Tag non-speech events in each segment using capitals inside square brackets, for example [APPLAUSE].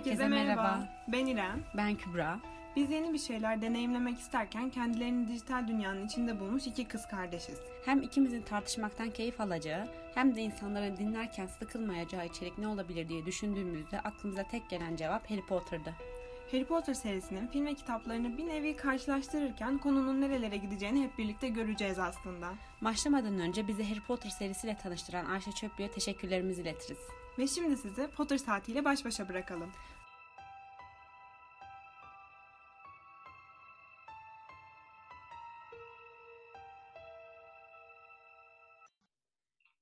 Herkese merhaba. Ben İrem. Ben Kübra. Biz yeni bir şeyler deneyimlemek isterken kendilerini dijital dünyanın içinde bulmuş iki kız kardeşiz. Hem ikimizin tartışmaktan keyif alacağı hem de insanların dinlerken sıkılmayacağı içerik ne olabilir diye düşündüğümüzde aklımıza tek gelen cevap Harry Potter'dı. Harry Potter serisinin film ve kitaplarını bir nevi karşılaştırırken konunun nerelere gideceğini hep birlikte göreceğiz aslında. Başlamadan önce bizi Harry Potter serisiyle tanıştıran Ayşe Çöplü'ye teşekkürlerimizi iletiriz. Ve şimdi sizi Potter saatiyle baş başa bırakalım.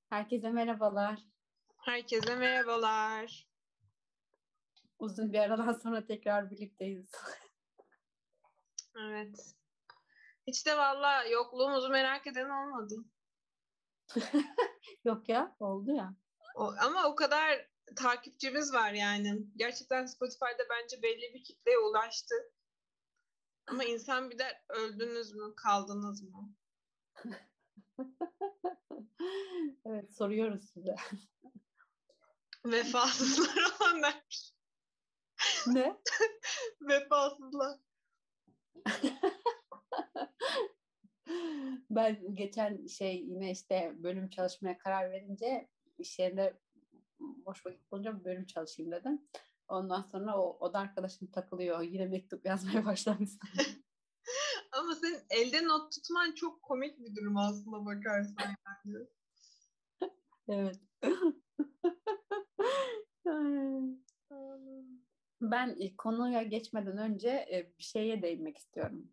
Herkese merhabalar. Herkese merhabalar. Uzun bir aradan sonra tekrar birlikteyiz. [LAUGHS] evet. Hiç de valla yokluğumuzu merak eden olmadı. [LAUGHS] Yok ya, oldu ya. O, ama o kadar takipçimiz var yani. Gerçekten Spotify'da bence belli bir kitleye ulaştı. Ama insan bir der öldünüz mü, kaldınız mı? [LAUGHS] evet, soruyoruz size. [LAUGHS] Vefasızlar olan der. Ne? [LAUGHS] Vefasızlar. ben geçen şey yine işte bölüm çalışmaya karar verince iş yerinde boş vakit bulunca bölüm çalışayım dedim. Ondan sonra o, o da arkadaşım takılıyor. Yine mektup yazmaya [LAUGHS] başlamış. Ama senin elde not tutman çok komik bir durum aslında bakarsan yani. evet. [LAUGHS] ben konuya geçmeden önce e, bir şeye değinmek istiyorum.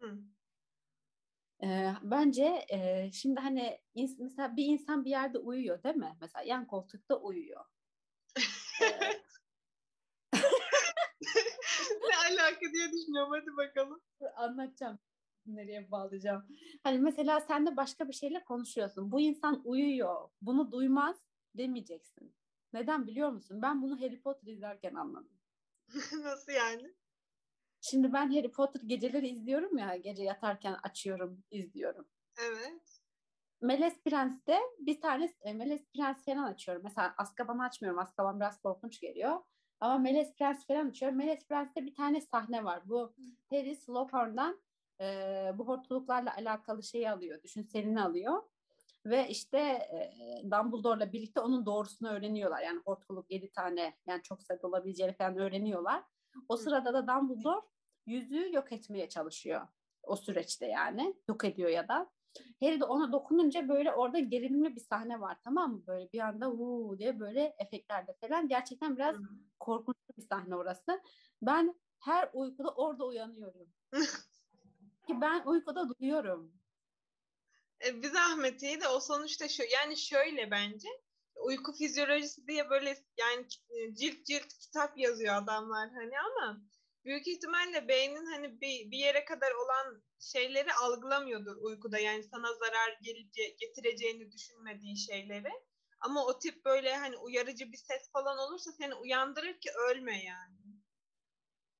Hı. E, bence e, şimdi hani mesela bir insan bir yerde uyuyor değil mi? Mesela yan koltukta uyuyor. ne alaka diye düşünüyorum. Hadi bakalım. Anlatacağım. Nereye bağlayacağım. Hani mesela sen de başka bir şeyle konuşuyorsun. Bu insan uyuyor. Bunu duymaz demeyeceksin. Neden biliyor musun? Ben bunu Harry Potter izlerken anladım. [LAUGHS] Nasıl yani? Şimdi ben Harry Potter geceleri izliyorum ya. Gece yatarken açıyorum, izliyorum. Evet. Melez Prens'te bir tane e, Melez Prens falan açıyorum. Mesela Azkaban'ı açmıyorum. Azkaban biraz korkunç geliyor. Ama Melez Prens falan açıyorum. Melez Prens'te bir tane sahne var. Bu Harry Slughorn'dan e, bu hortuluklarla alakalı şeyi alıyor. Düşünselini alıyor. Ve işte e, Dumbledore'la birlikte onun doğrusunu öğreniyorlar. Yani hortkuluk yedi tane yani çok sayıda olabileceğini falan öğreniyorlar. O sırada da Dumbledore yüzüğü yok etmeye çalışıyor. O süreçte yani. Yok ediyor ya da. Harry de ona dokununca böyle orada gerilimli bir sahne var tamam mı? Böyle bir anda vuu diye böyle efektlerde falan. Gerçekten biraz hmm. korkunç bir sahne orası. Ben her uykuda orada uyanıyorum. [LAUGHS] Ki ben uykuda duyuyorum. E, bir zahmeti de o sonuçta şu yani şöyle bence uyku fizyolojisi diye böyle yani cilt cilt kitap yazıyor adamlar hani ama büyük ihtimalle beynin hani bir, bir yere kadar olan şeyleri algılamıyordur uykuda. Yani sana zarar gelece, getireceğini düşünmediği şeyleri. Ama o tip böyle hani uyarıcı bir ses falan olursa seni uyandırır ki ölme yani.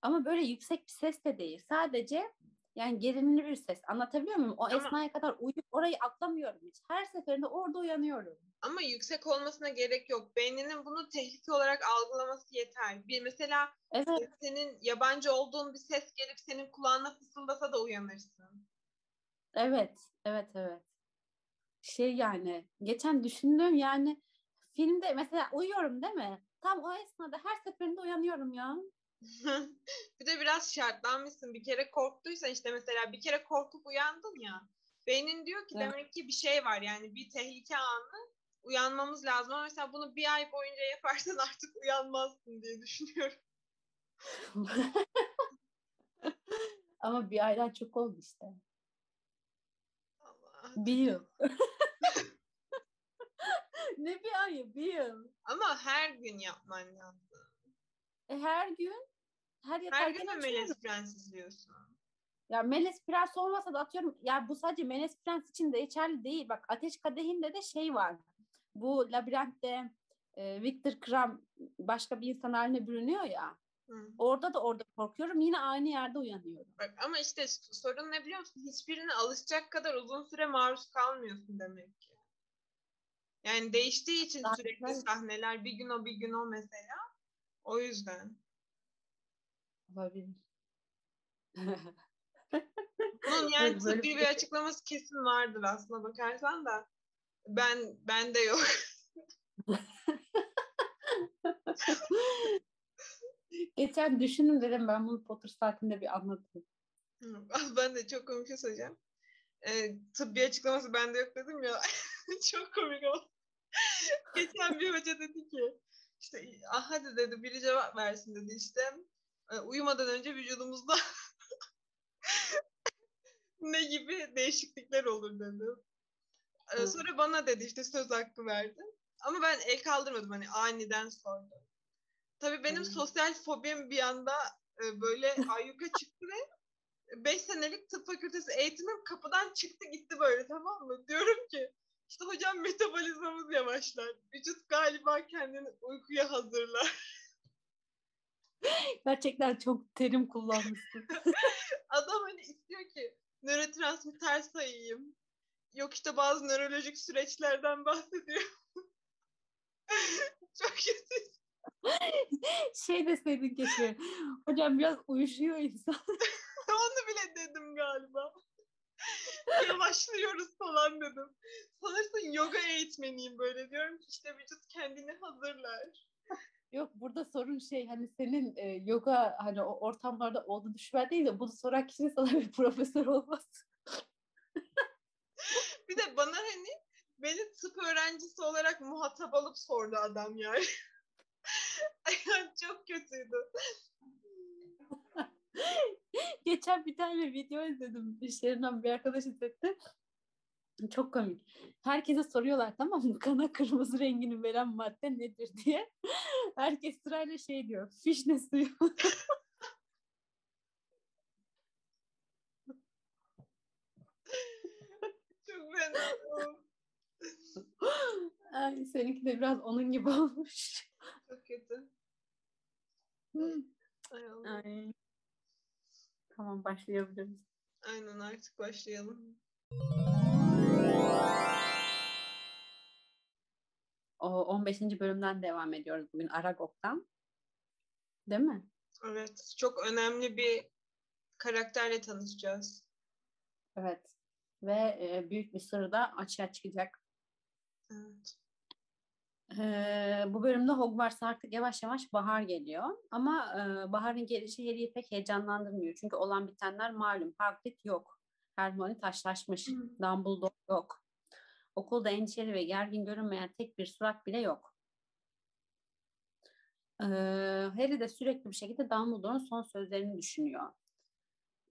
Ama böyle yüksek bir ses de değil. Sadece yani gerilimli bir ses. Anlatabiliyor muyum? O ama, esnaya kadar uyuyup orayı atlamıyorum hiç. Her seferinde orada uyanıyorum. Ama yüksek olmasına gerek yok. Beyninin bunu tehlike olarak algılaması yeter. Bir mesela evet. senin yabancı olduğun bir ses gelip senin kulağına fısıldasa da uyanırsın. Evet, evet, evet. Şey yani geçen düşündüm yani filmde mesela uyuyorum değil mi? Tam o esnada her seferinde uyanıyorum ya. [LAUGHS] bir de biraz şartlanmışsın. Bir kere korktuysan işte mesela bir kere korkup uyandın ya. Beynin diyor ki evet. demek ki bir şey var yani bir tehlike anı uyanmamız lazım. Ama mesela bunu bir ay boyunca yaparsan [LAUGHS] artık uyanmazsın diye düşünüyorum. [LAUGHS] Ama bir aydan çok oldu işte. Allah. Bir yıl. ne bir ayı? Bir yıl. Ama her gün yapman lazım. E, her gün her, her gün mü Meles Prens izliyorsun? Ya Meles Prens olmasa da atıyorum ya bu sadece Meles Prens için de geçerli değil. Bak Ateş Kadehi'nde de şey var. Bu labirentte e, Victor Kram başka bir insan haline bürünüyor ya. Hı. Orada da orada korkuyorum. Yine aynı yerde uyanıyorum. Bak, ama işte sorun ne biliyor musun? Hiçbirine alışacak kadar uzun süre maruz kalmıyorsun demek ki. Yani değiştiği için Zaten sürekli sahneler bir gün o bir gün o mesela. O yüzden. Olabilir. [LAUGHS] Bunun yani tıbbi bir- bir açıklaması kesin vardır aslına bakarsan da. Ben bende yok. [LAUGHS] Geçen düşündüm dedim ben bunu Potter saatinde bir anlatayım. Ben de çok komik şey söyleyeceğim. Ee, tıbbi açıklaması bende yok dedim ya. [LAUGHS] çok komik oldu. Geçen bir hoca dedi ki işte ah hadi dedi biri cevap versin dedi işte. "E, uyumadan önce vücudumuzda [LAUGHS] ne gibi değişiklikler olur dedi. Ee, Hı. sonra bana dedi işte söz hakkı verdi. Ama ben el kaldırmadım hani aniden sordu. Tabii benim Hı. sosyal fobim bir anda e, böyle [LAUGHS] ayyuka çıktı ve 5 senelik tıp fakültesi eğitimim kapıdan çıktı gitti böyle tamam mı? Diyorum ki işte hocam metabolizmamız yavaşlar. Vücut galiba kendini uykuya hazırlar. Gerçekten çok terim kullanmışsın. [LAUGHS] Adam hani istiyor ki nörotransmitter sayayım. Yok işte bazı nörolojik süreçlerden bahsediyor. [LAUGHS] Çok kötü. şey deseydin keşke. Hocam biraz uyuşuyor insan. [LAUGHS] Onu bile dedim galiba. Yavaşlıyoruz falan dedim. Sanırsın yoga eğitmeniyim böyle diyorum işte vücut kendini hazırlar. Yok burada sorun şey hani senin e, yoga hani o ortamlarda olduğunu düşünmen değil de bunu soran kişinin sana bir profesör olması. [LAUGHS] Bir de bana hani beni tıp öğrencisi olarak muhatap alıp sordu adam yani. Yani [LAUGHS] Çok kötüydü. [LAUGHS] Geçen bir tane video izledim. İş yerinden bir arkadaş izletti. Çok komik. Herkese soruyorlar tamam mı? Kana kırmızı rengini veren madde nedir [LAUGHS] diye. Herkes sırayla şey diyor. Fişne suyu. [LAUGHS] Çok fena. Ay, seninki de biraz onun gibi olmuş. Çok kötü. Ay Allah. Ay. Tamam başlayabiliriz. Aynen artık başlayalım. O 15. bölümden devam ediyoruz bugün Aragog'dan. Değil mi? Evet. Çok önemli bir karakterle tanışacağız. Evet. Ve e, büyük bir sır da açığa çıkacak. Evet. Ee, bu bölümde Hogwarts'a artık yavaş yavaş bahar geliyor. Ama e, baharın gelişi Harry'i pek heyecanlandırmıyor. Çünkü olan bitenler malum. Hagrid yok. Hermione taşlaşmış. Hı. Dumbledore yok. Okulda endişeli ve gergin görünmeyen tek bir surat bile yok. Ee, Harry de sürekli bir şekilde Dumbledore'un son sözlerini düşünüyor.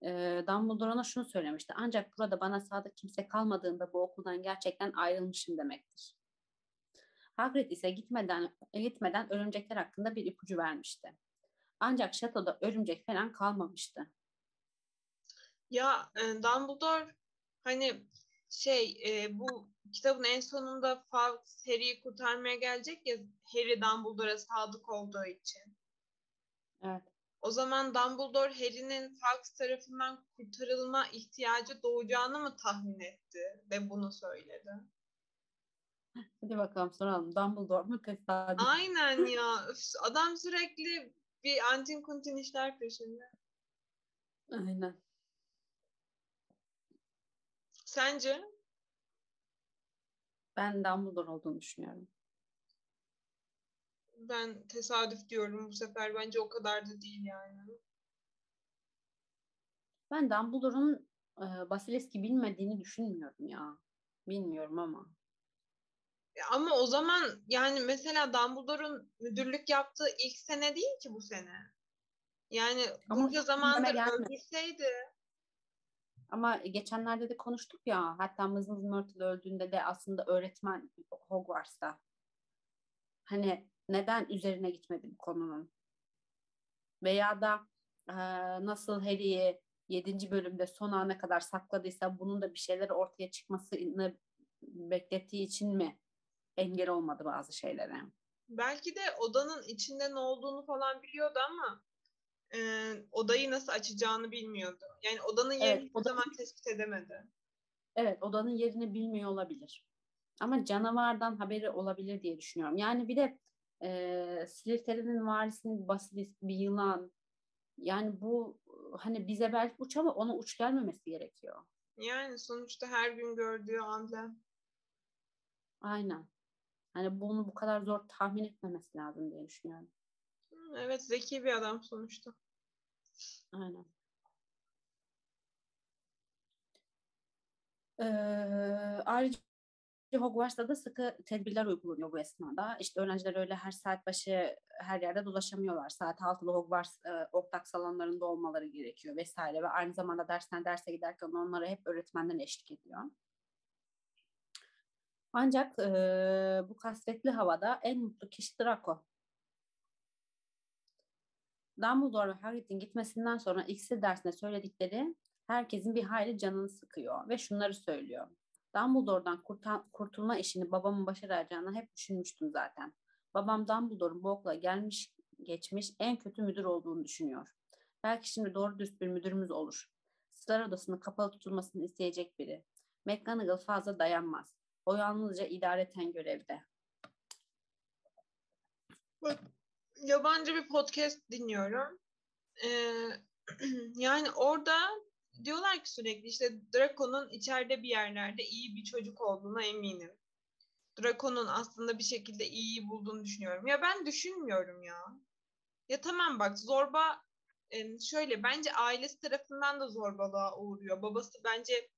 Ee, Dumbledore ona şunu söylemişti. Ancak burada bana sadık kimse kalmadığında bu okuldan gerçekten ayrılmışım demektir. Hagrid ise gitmeden gitmeden örümcekler hakkında bir ipucu vermişti. Ancak şatoda örümcek falan kalmamıştı. Ya e, Dumbledore hani şey e, bu kitabın en sonunda Fawkes Harry'i kurtarmaya gelecek ya Harry Dumbledore'a sadık olduğu için. Evet. O zaman Dumbledore Harry'nin Fawkes tarafından kurtarılma ihtiyacı doğacağını mı tahmin etti ve bunu söyledi? Hadi bakalım soralım. Dumbledore mu tesadüf? Aynen [LAUGHS] ya. Üf, adam sürekli bir antin kuntin işler peşinde. Aynen. Sence? Ben Dumbledore olduğunu düşünüyorum. Ben tesadüf diyorum bu sefer. Bence o kadar da değil yani. Ben Dumbledore'un e, Basilisk'i bilmediğini düşünmüyorum ya. Bilmiyorum ama. Ya Ama o zaman yani mesela Dumbledore'un müdürlük yaptığı ilk sene değil ki bu sene. Yani Ama bunca zamandır öldürseydi. Ama geçenlerde de konuştuk ya. Hatta Mrs. Myrtle öldüğünde de aslında öğretmen Hogwarts'ta. Hani neden üzerine gitmedi bu konunun? Veya da e, nasıl Harry'i 7. bölümde son ana kadar sakladıysa bunun da bir şeyler ortaya çıkmasını beklettiği için mi engel olmadı bazı şeylere? Belki de odanın içinde ne olduğunu falan biliyordu ama e, odayı nasıl açacağını bilmiyordu. Yani odanın yerini Evet, oda- zaman tespit edemedi. Evet, odanın yerini bilmiyor olabilir. Ama canavardan haberi olabilir diye düşünüyorum. Yani bir de e, Slytherin'in varisinin basilisk bir yılan. Yani bu hani bize belki uç ama ona uç gelmemesi gerekiyor. Yani sonuçta her gün gördüğü amblem. Aynen. Hani bunu bu kadar zor tahmin etmemesi lazım diye düşünüyorum. Evet zeki bir adam sonuçta. Aynen. Ee, ayrıca Hogwarts'ta da sıkı tedbirler uygulanıyor bu esnada. İşte öğrenciler öyle her saat başı her yerde dolaşamıyorlar. Saat 6'da Hogwarts e, ortak salonlarında olmaları gerekiyor vesaire. Ve aynı zamanda dersten derse giderken onlara hep öğretmenden eşlik ediyor. Ancak e, bu kasvetli havada en mutlu kişi Draco. Dumbledore ve Hagrid'in gitmesinden sonra iksir dersinde söyledikleri herkesin bir hayli canını sıkıyor ve şunları söylüyor. Dumbledore'dan kurtan, kurtulma işini babamın başaracağını hep düşünmüştüm zaten. Babam Dumbledore'un bu okula gelmiş geçmiş en kötü müdür olduğunu düşünüyor. Belki şimdi doğru dürüst bir müdürümüz olur. Star odasının kapalı tutulmasını isteyecek biri. McGonagall fazla dayanmaz. O yalnızca idareten görevde. Bak, yabancı bir podcast dinliyorum. Ee, [CLEARS THROAT] yani orada diyorlar ki sürekli işte Draco'nun içeride bir yerlerde iyi bir çocuk olduğuna eminim. Draco'nun aslında bir şekilde iyiyi bulduğunu düşünüyorum. Ya ben düşünmüyorum ya. Ya tamam bak zorba şöyle bence ailesi tarafından da zorbalığa uğruyor. Babası bence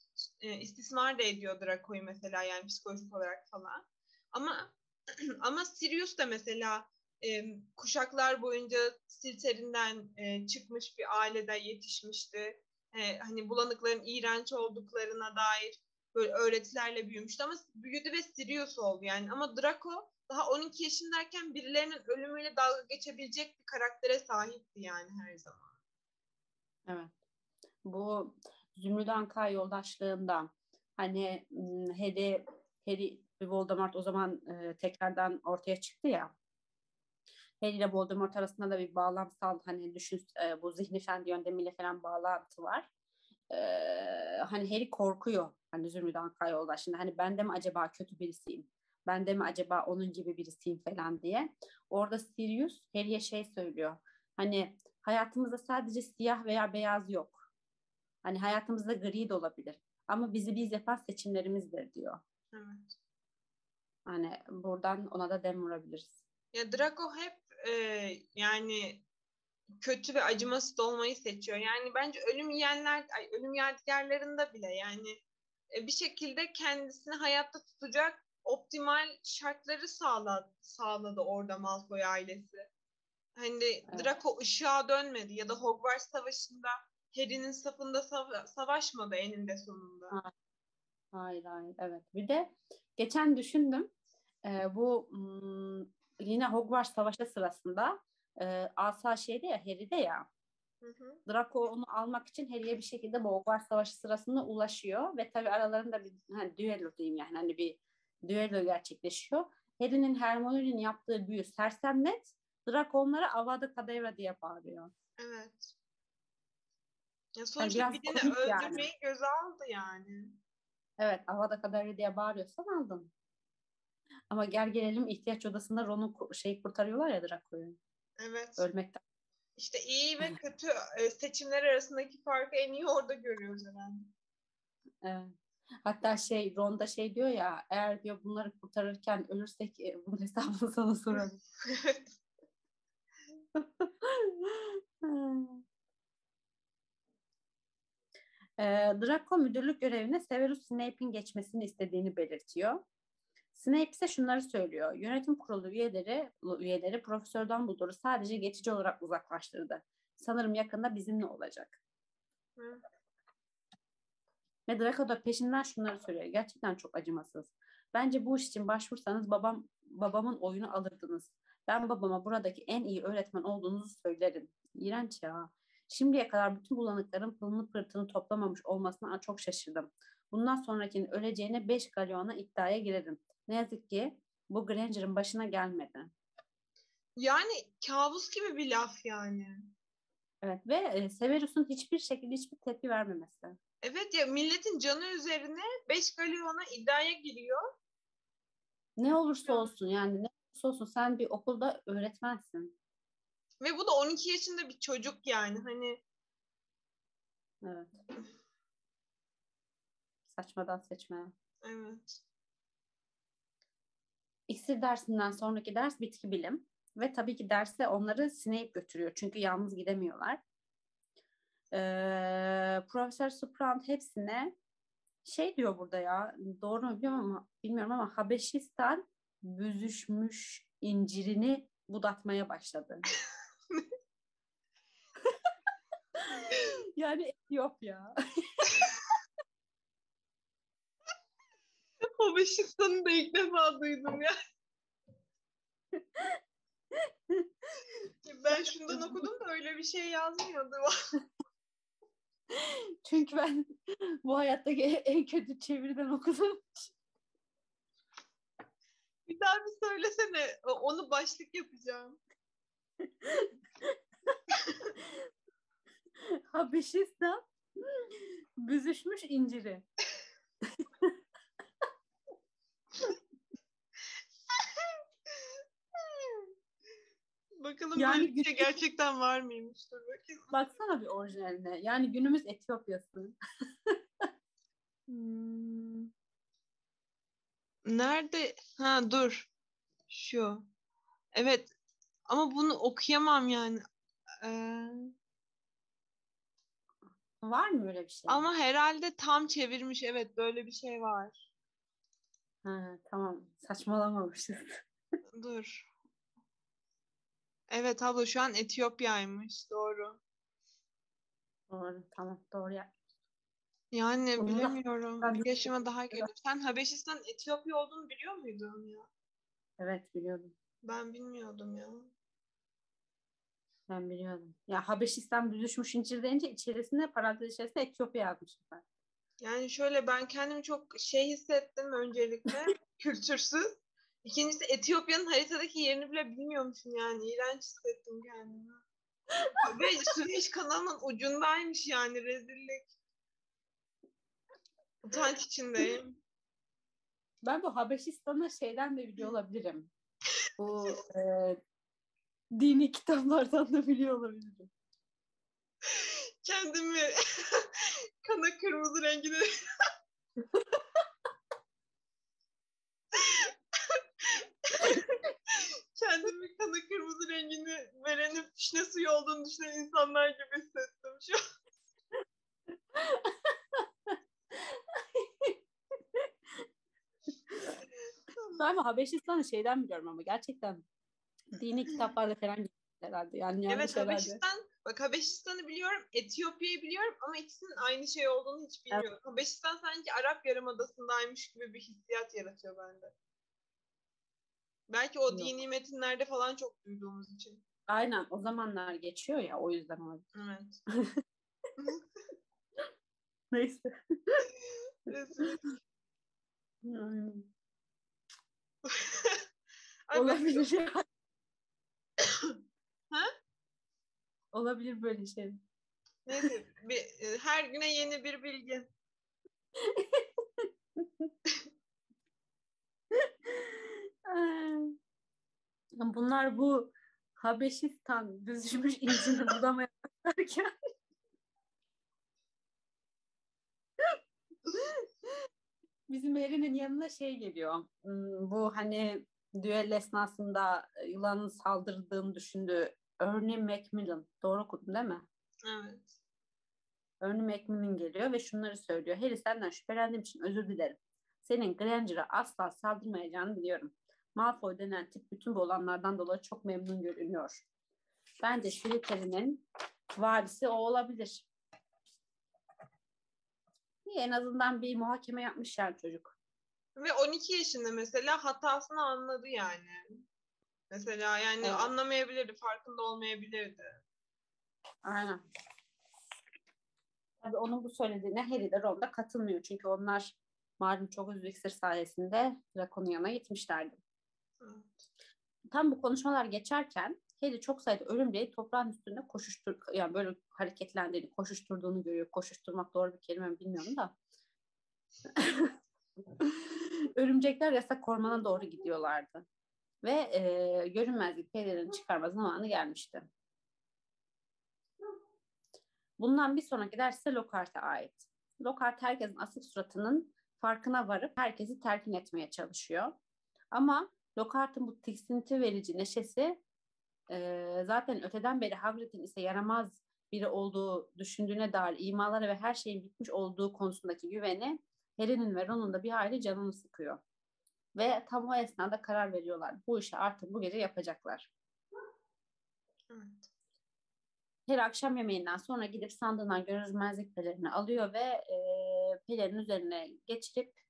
e, istismar da ediyor Draco'yu mesela yani psikolojik olarak falan. Ama [CLEARS THROAT] ama Sirius da mesela e, kuşaklar boyunca Slytherin'den e, çıkmış bir ailede yetişmişti. E, hani bulanıkların iğrenç olduklarına dair böyle öğretilerle büyümüştü ama büyüdü ve Sirius oldu yani. Ama Draco daha 12 yaşındayken birilerinin ölümüyle dalga geçebilecek bir karaktere sahipti yani her zaman. Evet. Bu Zümrüt Anka yoldaşlığında hani Harry, Harry ve Voldemort o zaman e, tekrardan ortaya çıktı ya. Harry ile Voldemort arasında da bir bağlamsal hani düşün e, bu zihni fen yöntemiyle falan bağlantı var. E, hani Harry korkuyor hani Zümrüt Anka yoldaşında hani ben de mi acaba kötü birisiyim? Ben de mi acaba onun gibi birisiyim falan diye. Orada Sirius Harry'e şey söylüyor. Hani hayatımızda sadece siyah veya beyaz yok. Hani hayatımızda gri de olabilir. Ama bizi biz yapan seçimlerimizdir diyor. Evet. Hani buradan ona da dem vurabiliriz. Ya Draco hep e, yani kötü ve acımasız olmayı seçiyor. Yani bence ölüm yiyenler, ay, ölüm yadigarlarında bile yani e, bir şekilde kendisini hayatta tutacak optimal şartları sağladı, sağladı orada Malfoy ailesi. Hani evet. Draco ışığa dönmedi ya da Hogwarts Savaşı'nda Harry'nin safında sava- savaşmadı eninde sonunda. Hayır hayır evet. Bir de geçen düşündüm e, bu m, yine Hogwarts Savaşı sırasında e, Asa şeyde ya Harry'de ya Hı hı. Draco onu almak için Harry'e bir şekilde bu Hogwarts Savaşı sırasında ulaşıyor ve tabii aralarında bir hani düello diyeyim yani hani bir düello gerçekleşiyor. Harry'nin Hermione'nin yaptığı büyü sersemlet Draco onlara Avada Kedavra diye bağırıyor. Evet. Ya sonuçta yani birini öldürmeyi yani. göze aldı yani. Evet Avada Kedavra diye bağırıyorsan aldın. Ama gel gelelim ihtiyaç odasında Ron'u şey kurtarıyorlar ya Draco'yu. Evet. Ölmekten. İşte iyi ve kötü e, seçimler arasındaki farkı en iyi orada görüyoruz herhalde. Evet. Hatta şey Ronda şey diyor ya eğer diyor bunları kurtarırken ölürsek e, bunun hesabını sana sorarım. [LAUGHS] [LAUGHS] e, Draco müdürlük görevine Severus Snape'in geçmesini istediğini belirtiyor. Snape ise şunları söylüyor. Yönetim kurulu üyeleri, üyeleri Profesör Dumbledore'u sadece geçici olarak uzaklaştırdı. Sanırım yakında bizimle olacak. Hı. Ve Draco da peşinden şunları söylüyor. Gerçekten çok acımasız. Bence bu iş için başvursanız babam babamın oyunu alırdınız. Ben babama buradaki en iyi öğretmen olduğunuzu söylerim. İğrenç ya. Şimdiye kadar bütün bulanıkların pılını pırtını toplamamış olmasına çok şaşırdım. Bundan sonrakinin öleceğine beş galyona iddiaya girerim. Ne yazık ki bu Granger'ın başına gelmedi. Yani kabus gibi bir laf yani. Evet ve e, Severus'un hiçbir şekilde hiçbir tepki vermemesi. Evet ya milletin canı üzerine 5 galyona iddiaya giriyor. Ne olursa olsun yani ne olursa olsun sen bir okulda öğretmensin. Ve bu da 12 yaşında bir çocuk yani. Hani Evet. Saçmadan seçmeye. evet. İksir dersinden sonraki ders bitki bilim. Ve tabii ki derse onları Snape götürüyor. Çünkü yalnız gidemiyorlar. Ee, Profesör Sprant hepsine şey diyor burada ya doğru mu bilmiyorum ama, bilmiyorum ama Habeşistan büzüşmüş incirini budatmaya başladı. [LAUGHS] yani Etiyopya. Habeşistan'ı da ilk defa duydum ya. ben şundan okudum da öyle bir şey yazmıyordu. [LAUGHS] Çünkü ben bu hayattaki en kötü çeviriden okudum. Bir daha bir söylesene. O- Onu başlık yapacağım. [LAUGHS] Habeşistan büzüşmüş inciri. Bakalım Yani böyle bir şey gerçekten var mıymış? Dur bakayım. Baksana bir orijinaline. Yani günümüz Etiyopya'sı. Hmm. Nerede? Ha dur. Şu. Evet. Ama bunu okuyamam yani. Ee, Var mı öyle bir şey? ama herhalde tam çevirmiş. Evet böyle bir şey var. Ha, tamam. Saçmalamamışız. Dur. Evet abla şu an Etiyopya'ymış. Doğru. Doğru. Tamam. Doğru ya. Yani da- bilemiyorum. ben Bir yaşıma daha geliyor. Sen Habeşistan Etiyopya olduğunu biliyor muydun ya? Evet biliyordum. Ben bilmiyordum ya. Ben biliyordum. Ya Habeşistan büzüşmüş incir deyince içerisinde parantez içerisinde Etiyopya yazmışlar. Yani şöyle ben kendimi çok şey hissettim öncelikle. [LAUGHS] kültürsüz. İkincisi Etiyopya'nın haritadaki yerini bile bilmiyormuşum yani. İğrenç hissettim kendimi. Ve Süveyş kanalının ucundaymış yani rezillik. Utanç içindeyim. Ben bu Habeşistan'ı şeyden de biliyor olabilirim. Bu e, dini kitaplardan da biliyor olabilirim. Kendimi [LAUGHS] kana kırmızı rengine [LAUGHS] kendimi kana kırmızı rengini verenin fişne suyu olduğunu düşünen insanlar gibi hissettim şu an. [LAUGHS] Bu Habeşistan'ı şeyden biliyorum ama gerçekten dini kitaplarda falan herhalde. Yani Evet herhalde. Habeşistan, bak Habeşistan'ı biliyorum, Etiyopya'yı biliyorum ama ikisinin aynı şey olduğunu hiç bilmiyorum. Habeşistan sanki Arap Yarımadası'ndaymış gibi bir hissiyat yaratıyor bende. Belki o Yok. dini metinlerde falan çok duyduğumuz için. Aynen o zamanlar geçiyor ya o yüzden olabilir. Evet. [LAUGHS] Neyse. Ay Olabilir ya. [LAUGHS] Ha? Olabilir böyle şey. Neyse, bir, e, her güne yeni bir bilgi. [LAUGHS] Ay. Bunlar bu Habeşistan düzmüş incini bulamaya başlarken bizim Erin'in yanına şey geliyor. Hmm, Bu hani düel esnasında yılanın saldırdığını düşündüğü Ernie Macmillan. Doğru okudum değil mi? Evet. Ernie Macmillan geliyor ve şunları söylüyor. Harry senden şüphelendiğim için özür dilerim. Senin Granger'a asla saldırmayacağını biliyorum. Malfoy denen tip bütün bu olanlardan dolayı çok memnun görünüyor. Bence Slytherin'in varisi o olabilir. İyi, en azından bir muhakeme yapmış yani çocuk. Ve 12 yaşında mesela hatasını anladı yani. Mesela yani Evet. anlamayabilirdi, farkında olmayabilirdi. Aynen. Tabii onun bu söylediğine Harry de Ron da katılmıyor. Çünkü onlar malum çok hızlı iksir sayesinde Draconian'a gitmişlerdi. Tam bu konuşmalar geçerken Harry çok sayıda örümceği toprağın üstünde koşuştur yani böyle hareketlendiğini, koşuşturduğunu görüyor. Koşuşturmak doğru bir kelime mi bilmiyorum da. [LAUGHS] Örümcekler yasak ormana doğru gidiyorlardı. Ve e, görünmezlik pelerini çıkarma zamanı gelmişti. Bundan bir sonraki ders ise Lockhart'a ait. Lockhart herkesin asık suratının farkına varıp herkesi terkin etmeye çalışıyor. Ama Lockhart'ın bu tiksinti verici neşesi e, zaten öteden beri Hagrid'in ise yaramaz biri olduğu düşündüğüne dair imaları ve her şeyin bitmiş olduğu konusundaki güveni Harry'nin ve Ron'un da bir aile canını sıkıyor. Ve tam o esnada karar veriyorlar. Bu işi artık bu gece yapacaklar. Evet. Her akşam yemeğinden sonra gidip sandığından görünmezlik pelerini alıyor ve e, pelerin üzerine geçirip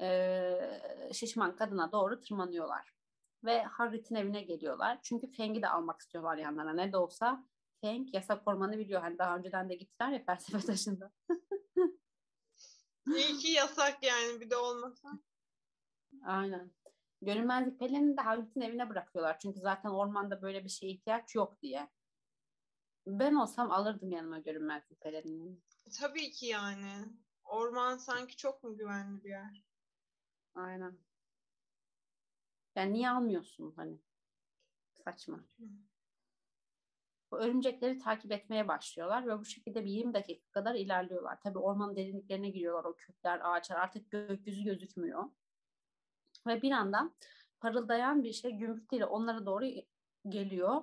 e, şişman kadına doğru tırmanıyorlar. Ve Hagrid'in evine geliyorlar. Çünkü Feng'i de almak istiyorlar yanlarına. Ne de olsa Feng yasak ormanı biliyor. Hani daha önceden de gittiler ya felsefe taşında. [LAUGHS] İyi ki yasak yani bir de olmasa. Aynen. Görünmezlik pelerini de Hagrid'in evine bırakıyorlar. Çünkü zaten ormanda böyle bir şeye ihtiyaç yok diye. Ben olsam alırdım yanıma görünmezlik pelerini. Tabii ki yani. Orman sanki çok mu güvenli bir yer? Aynen. Yani niye almıyorsun hani? Saçma. Bu örümcekleri takip etmeye başlıyorlar ve bu şekilde bir 20 dakika kadar ilerliyorlar. Tabii ormanın derinliklerine giriyorlar o kökler, ağaçlar artık gökyüzü gözükmüyor. Ve bir anda parıldayan bir şey gümrükle onlara doğru geliyor.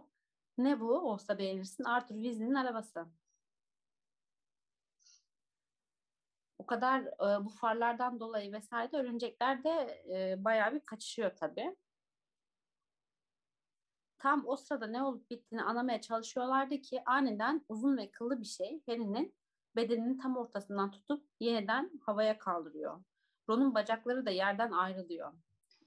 Ne bu? Olsa beğenirsin. Arthur Weasley'nin arabası. O kadar e, bu farlardan dolayı vesaire de örümcekler de e, bayağı bir kaçışıyor tabii. Tam o sırada ne olup bittiğini anlamaya çalışıyorlardı ki aniden uzun ve kıllı bir şey Harry'nin bedeninin tam ortasından tutup yeniden havaya kaldırıyor. Ron'un bacakları da yerden ayrılıyor.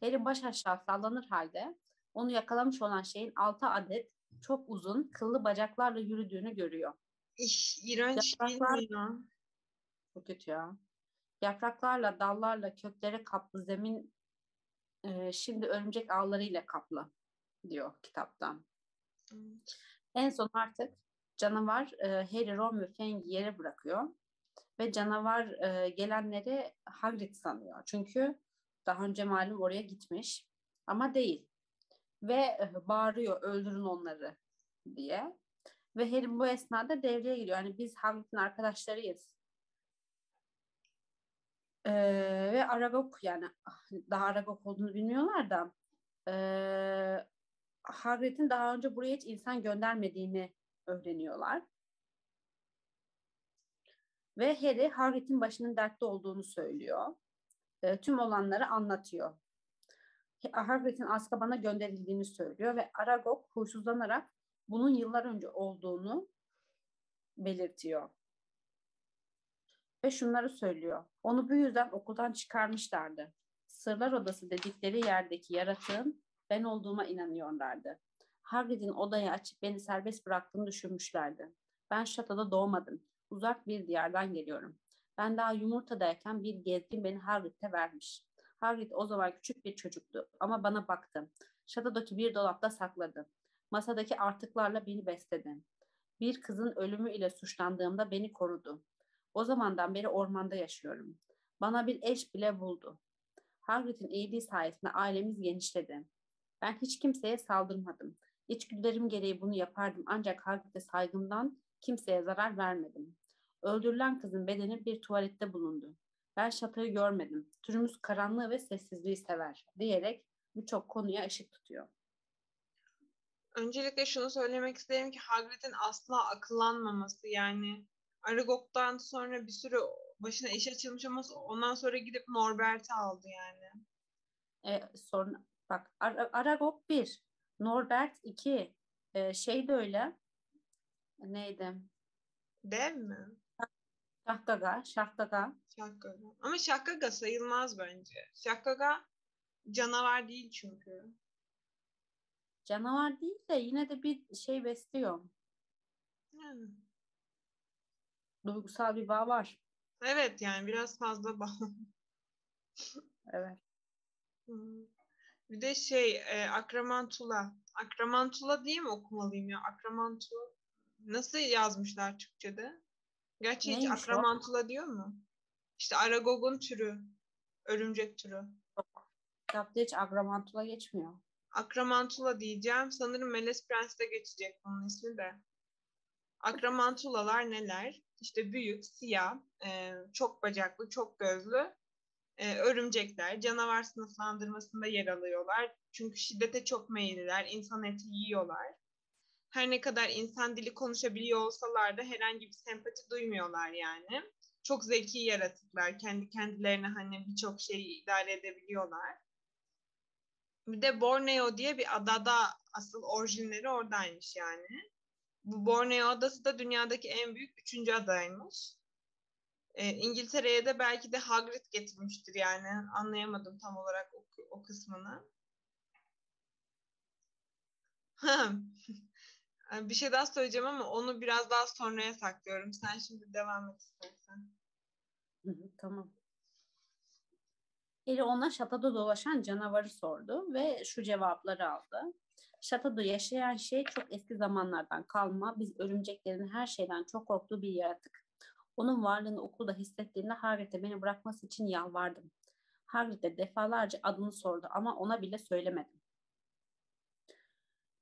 Harry baş aşağı sallanır halde onu yakalamış olan şeyin altı adet çok uzun kıllı bacaklarla yürüdüğünü görüyor. İş, iğrenç Yapraklar- değil mi ya? Çok kötü ya. Yapraklarla, dallarla, köklere kaplı zemin e, şimdi örümcek ağlarıyla kaplı diyor kitaptan. Evet. En son artık canavar e, Harry, Ron ve Fang'i yere bırakıyor. Ve canavar e, gelenleri Hagrid sanıyor. Çünkü daha önce malum oraya gitmiş. Ama değil. Ve e, bağırıyor öldürün onları diye. Ve Harry bu esnada devreye giriyor. Yani biz Hagrid'in arkadaşlarıyız. Ee, ve Aragog yani ah, daha Aragog olduğunu bilmiyorlar da ee, Hagrid'in daha önce buraya hiç insan göndermediğini öğreniyorlar. Ve Harry Hagrid'in başının dertte olduğunu söylüyor. Ee, tüm olanları anlatıyor. Hagrid'in Azkaban'a gönderildiğini söylüyor ve Aragog huysuzlanarak bunun yıllar önce olduğunu belirtiyor. Ve şunları söylüyor. Onu bu yüzden okuldan çıkarmışlardı. Sırlar odası dedikleri yerdeki yaratığın ben olduğuma inanıyorlardı. Hagrid'in odayı açıp beni serbest bıraktığını düşünmüşlerdi. Ben şatoda doğmadım. Uzak bir diyardan geliyorum. Ben daha yumurtadayken bir gezgin beni Hagrid'e vermiş. Hagrid o zaman küçük bir çocuktu ama bana baktı. Şatodaki bir dolapta sakladı. Masadaki artıklarla beni besledi. Bir kızın ölümü ile suçlandığımda beni korudu. O zamandan beri ormanda yaşıyorum. Bana bir eş bile buldu. Hagrid'in iyiliği sayesinde ailemiz genişledi. Ben hiç kimseye saldırmadım. İçgüdülerim gereği bunu yapardım ancak Hagrid'e saygımdan kimseye zarar vermedim. Öldürülen kızın bedeni bir tuvalette bulundu. Ben şatoyu görmedim. Türümüz karanlığı ve sessizliği sever diyerek birçok konuya ışık tutuyor. Öncelikle şunu söylemek isterim ki Hagrid'in asla akıllanmaması yani Aragog'dan sonra bir sürü başına iş açılmış ama ondan sonra gidip Norbert'i aldı yani. E, sonra bak Ar- Aragog 1, Norbert 2, e, şey de öyle. Neydi? Dev mi? Şahgaga, Şahgaga. Şakkaga. Ama Şakkaga sayılmaz bence. Şakkaga canavar değil çünkü. Canavar değil de yine de bir şey besliyor. Yani. Duygusal bir bağ var. Evet yani biraz fazla bağlı. Evet. Hmm. Bir de şey e, Akramantula. Akramantula diye mi okumalıyım ya? Akramantula. Nasıl yazmışlar Türkçe'de? Gerçi hiç Neymiş o? Akramantula diyor mu? İşte Aragog'un türü. Örümcek türü. Kitapta hiç agramantula geçmiyor. Akramantula diyeceğim. Sanırım Meles Prens'te geçecek bunun ismi de. Akramantulalar neler? İşte büyük, siyah, e, çok bacaklı, çok gözlü e, örümcekler. Canavar sınıflandırmasında yer alıyorlar. Çünkü şiddete çok meyilliler. insan eti yiyorlar. Her ne kadar insan dili konuşabiliyor olsalar da herhangi bir sempati duymuyorlar yani. Çok zeki yaratıklar. Kendi kendilerine hani birçok şeyi idare edebiliyorlar. Bir de Borneo diye bir adada asıl orijinleri oradaymış yani. Bu Borneo adası da dünyadaki en büyük üçüncü adaymış. E, İngiltere'ye de belki de Hagrid getirmiştir yani. Anlayamadım tam olarak o, o kısmını. [LAUGHS] bir şey daha söyleyeceğim ama onu biraz daha sonraya saklıyorum. Sen şimdi devam et istersen. tamam. Eli ona şatoda dolaşan canavarı sordu ve şu cevapları aldı. Şatoda yaşayan şey çok eski zamanlardan kalma, biz örümceklerin her şeyden çok korktuğu bir yaratık. Onun varlığını okulda hissettiğimde Hagrid'e beni bırakması için yalvardım. Hagrid de defalarca adını sordu ama ona bile söylemedim.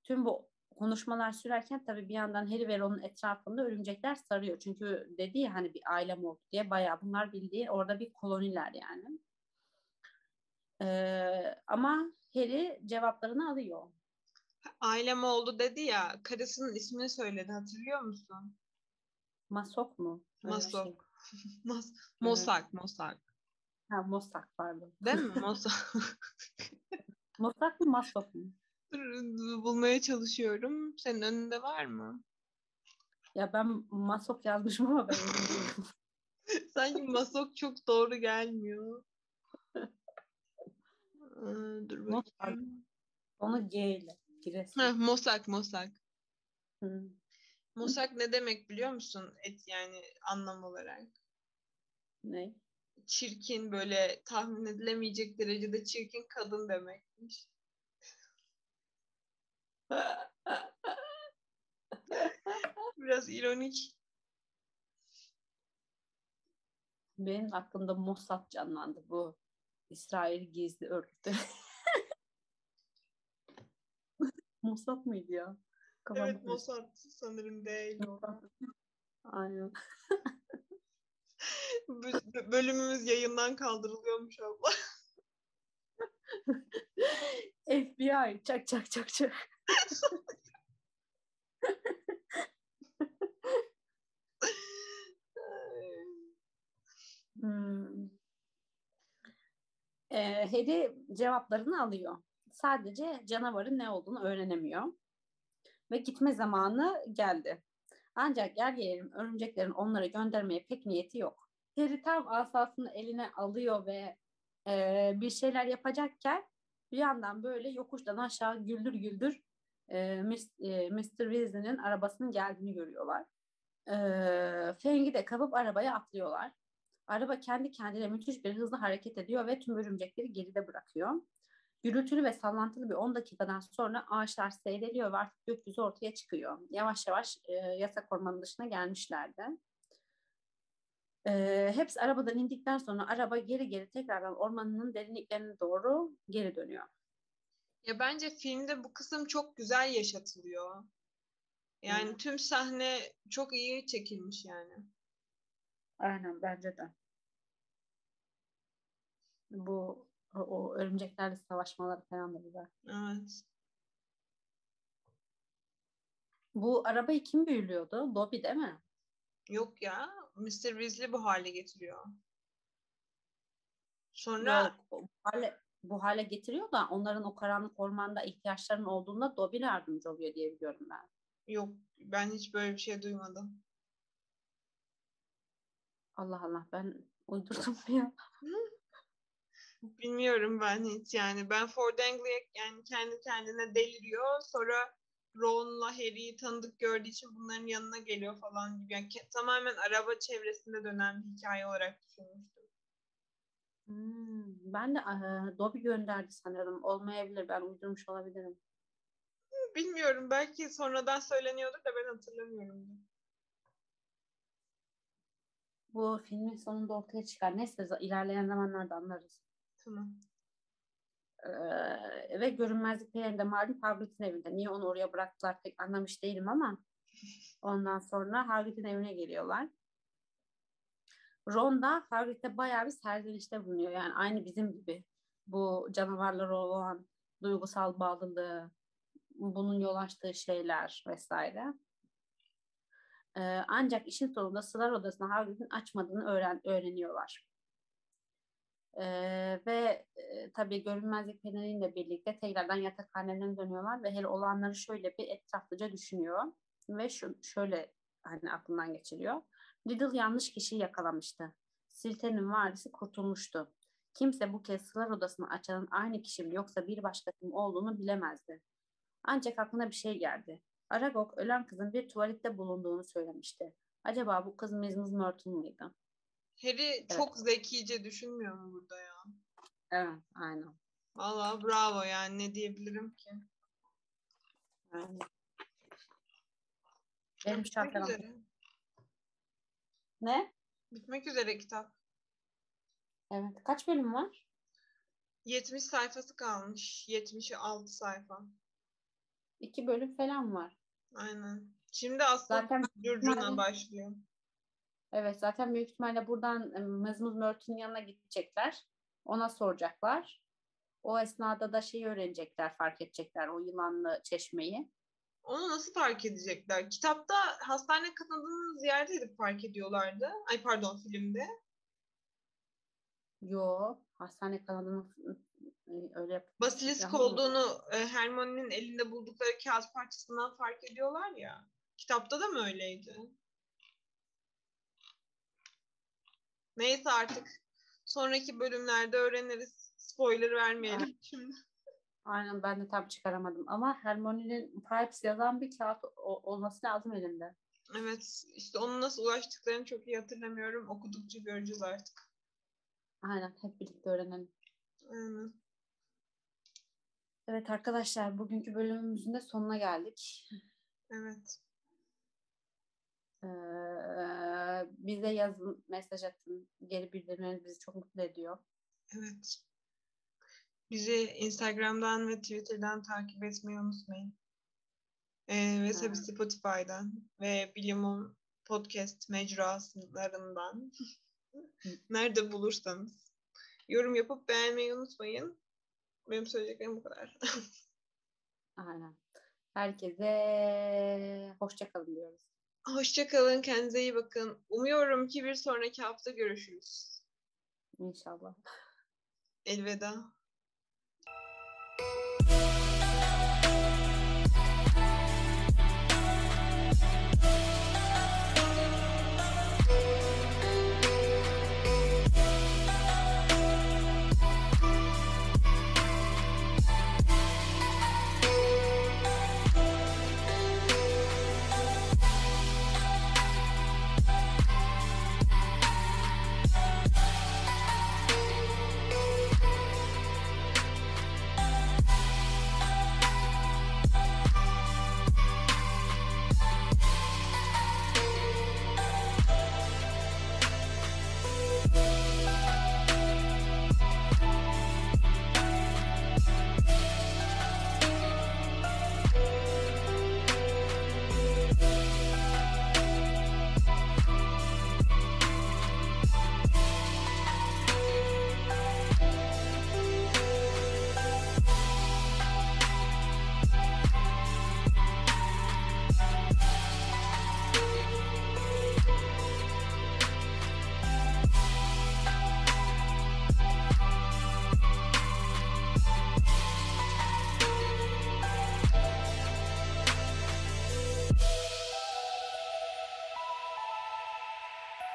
Tüm bu konuşmalar sürerken tabii bir yandan Harry ve Ron'un etrafında örümcekler sarıyor. Çünkü dedi ya hani bir ailem oldu diye bayağı bunlar bildiği orada bir koloniler yani. Ee, ama Harry cevaplarını alıyor. Ailem oldu dedi ya karısının ismini söyledi hatırlıyor musun? Masok mu? Masok. Şey. [LAUGHS] Mas Mosak, evet. Mosak. Ha, Mosak pardon. Değil mi? [LAUGHS] Mosak. Mosak [LAUGHS] mı Masok mu? bulmaya çalışıyorum. Senin önünde var mı? Ya ben Masok yazmışım ama ben Sanki Masok çok doğru gelmiyor. Aa, dur bakayım. Onu G ile. Heh, Mosak, Mosak. Hı. Mosak ne demek biliyor musun? Et yani anlam olarak. Ne? Çirkin böyle tahmin edilemeyecek derecede çirkin kadın demekmiş. [LAUGHS] Biraz ironik. Benim aklımda Mossad canlandı bu. İsrail gizli örgütü. [LAUGHS] Mossad mıydı ya? Kafam evet Mossad sanırım değil. [LAUGHS] Aynen. [LAUGHS] Bölümümüz yayından kaldırılıyormuş abla. [LAUGHS] FBI çak çak çak çak. hmm. Ee, Harry cevaplarını alıyor. Sadece canavarın ne olduğunu öğrenemiyor. Ve gitme zamanı geldi. Ancak yer gelelim örümceklerin onları göndermeye pek niyeti yok. Harry tam asasını eline alıyor ve e, bir şeyler yapacakken bir yandan böyle yokuştan aşağı güldür güldür e, Mr. Weasley'nin arabasının geldiğini görüyorlar. E, Feng'i de kapıp arabaya atlıyorlar. Araba kendi kendine müthiş bir hızlı hareket ediyor ve tüm örümcekleri geride bırakıyor. Gürültülü ve sallantılı bir 10 dakikadan sonra ağaçlar seyreliyor ve artık gökyüzü ortaya çıkıyor. Yavaş yavaş e, yasak ormanın dışına gelmişlerdi. E, hepsi arabadan indikten sonra araba geri geri tekrardan ormanın derinliklerine doğru geri dönüyor. Ya bence filmde bu kısım çok güzel yaşatılıyor. Yani hmm. tüm sahne çok iyi çekilmiş yani. Aynen bence de. Bu o, o örümceklerle savaşmaları falan da güzel. Evet. Bu arabayı kim büyülüyordu? Dobby değil mi? Yok ya. Mr. Weasley bu hale getiriyor. Sonra Yok, bu hale, bu hale getiriyor da onların o karanlık ormanda ihtiyaçlarının olduğunda Dobby yardımcı oluyor diye biliyorum ben. Yok ben hiç böyle bir şey duymadım. Allah Allah ben uydurdum [LAUGHS] ya. Bilmiyorum ben hiç yani. Ben Ford Anglia yani kendi kendine deliriyor. Sonra Ron'la Harry'i tanıdık gördüğü için bunların yanına geliyor falan gibi. Yani tamamen araba çevresinde dönen bir hikaye olarak düşünmüştüm. Hmm, ben de e, Dobby gönderdi sanırım. Olmayabilir. Ben uydurmuş olabilirim. Bilmiyorum. Belki sonradan söyleniyordur da ben hatırlamıyorum. Bu filmin sonunda ortaya çıkar. Neyse ilerleyen zamanlarda anlarız. Tamam. Ee, ve görünmezlik perinde malum Hagrid'in evinde. Niye onu oraya bıraktılar pek anlamış değilim ama ondan sonra Hagrid'in evine geliyorlar. Ron da Hagrid'e bayağı bir serzenişte bulunuyor. Yani aynı bizim gibi bu canavarlara olan duygusal bağlılığı, bunun yol açtığı şeyler vesaire. Ee, ancak işin sonunda Sılar Odası'nı Hagrid'in açmadığını öğren öğreniyorlar. Ee, ve e, tabii görünmezlik peleriyle birlikte tekrardan yatakhanelerine dönüyorlar ve hele olanları şöyle bir etraflıca düşünüyor ve şu, şöyle hani aklından geçiriyor. Riddle yanlış kişiyi yakalamıştı. Silte'nin varisi kurtulmuştu. Kimse bu kez Sılar Odası'nı açanın aynı kişi mi yoksa bir başka kim olduğunu bilemezdi. Ancak aklına bir şey geldi. Aragog ölen kızın bir tuvalette bulunduğunu söylemişti. Acaba bu kız Mrs. Myrtle mıydı? Harry Evet. çok zekice düşünmüyor mu burada ya? Evet, aynen. Valla bravo yani ne diyebilirim ki? aynen. Benim Bitmek üzere. Ne? Bitmek üzere kitap. Evet. Kaç bölüm var? 70 sayfası kalmış. 76 sayfa. İki bölüm falan var. Aynen. Şimdi aslında Zaten Yani- başlıyor. Evet zaten büyük ihtimalle buradan Mızmız Mört'ün yanına gidecekler. Ona soracaklar. O esnada da şeyi öğrenecekler, fark edecekler o yılanlı çeşmeyi. Onu nasıl fark edecekler? Kitapta hastane kanadını ziyaret edip fark ediyorlardı. Ay pardon filmde. Yo, hastane kanadını e, öyle Basilisk olduğunu e, Hermione'nin elinde buldukları kağıt parçasından fark ediyorlar ya. Kitapta da mı öyleydi? Neyse artık sonraki bölümlerde öğreniriz. Spoiler vermeyelim şimdi. Aynen ben de tam çıkaramadım ama Hermione'nin Pipes yazan bir kağıt olması lazım elinde. Evet işte onun nasıl ulaştıklarını çok iyi hatırlamıyorum. Okudukça göreceğiz artık. Aynen hep birlikte öğrenelim. Aynen. Evet arkadaşlar bugünkü bölümümüzün de sonuna geldik. Evet. Ee, bize yazın, mesaj atın. Geri bildirimleriniz bizi çok mutlu ediyor. Evet. Bizi Instagram'dan ve Twitter'dan takip etmeyi unutmayın. Ee, ve tabii Ha. Spotify'dan ve Bilimum podcast mecralarından [LAUGHS] nerede bulursanız yorum yapıp beğenmeyi unutmayın. Benim söyleyeceklerim bu kadar. [LAUGHS] Aynen. Herkese hoşça kalın diyoruz. Hoşçakalın, kendinize iyi bakın. Umuyorum ki bir sonraki hafta görüşürüz. İnşallah. Elveda.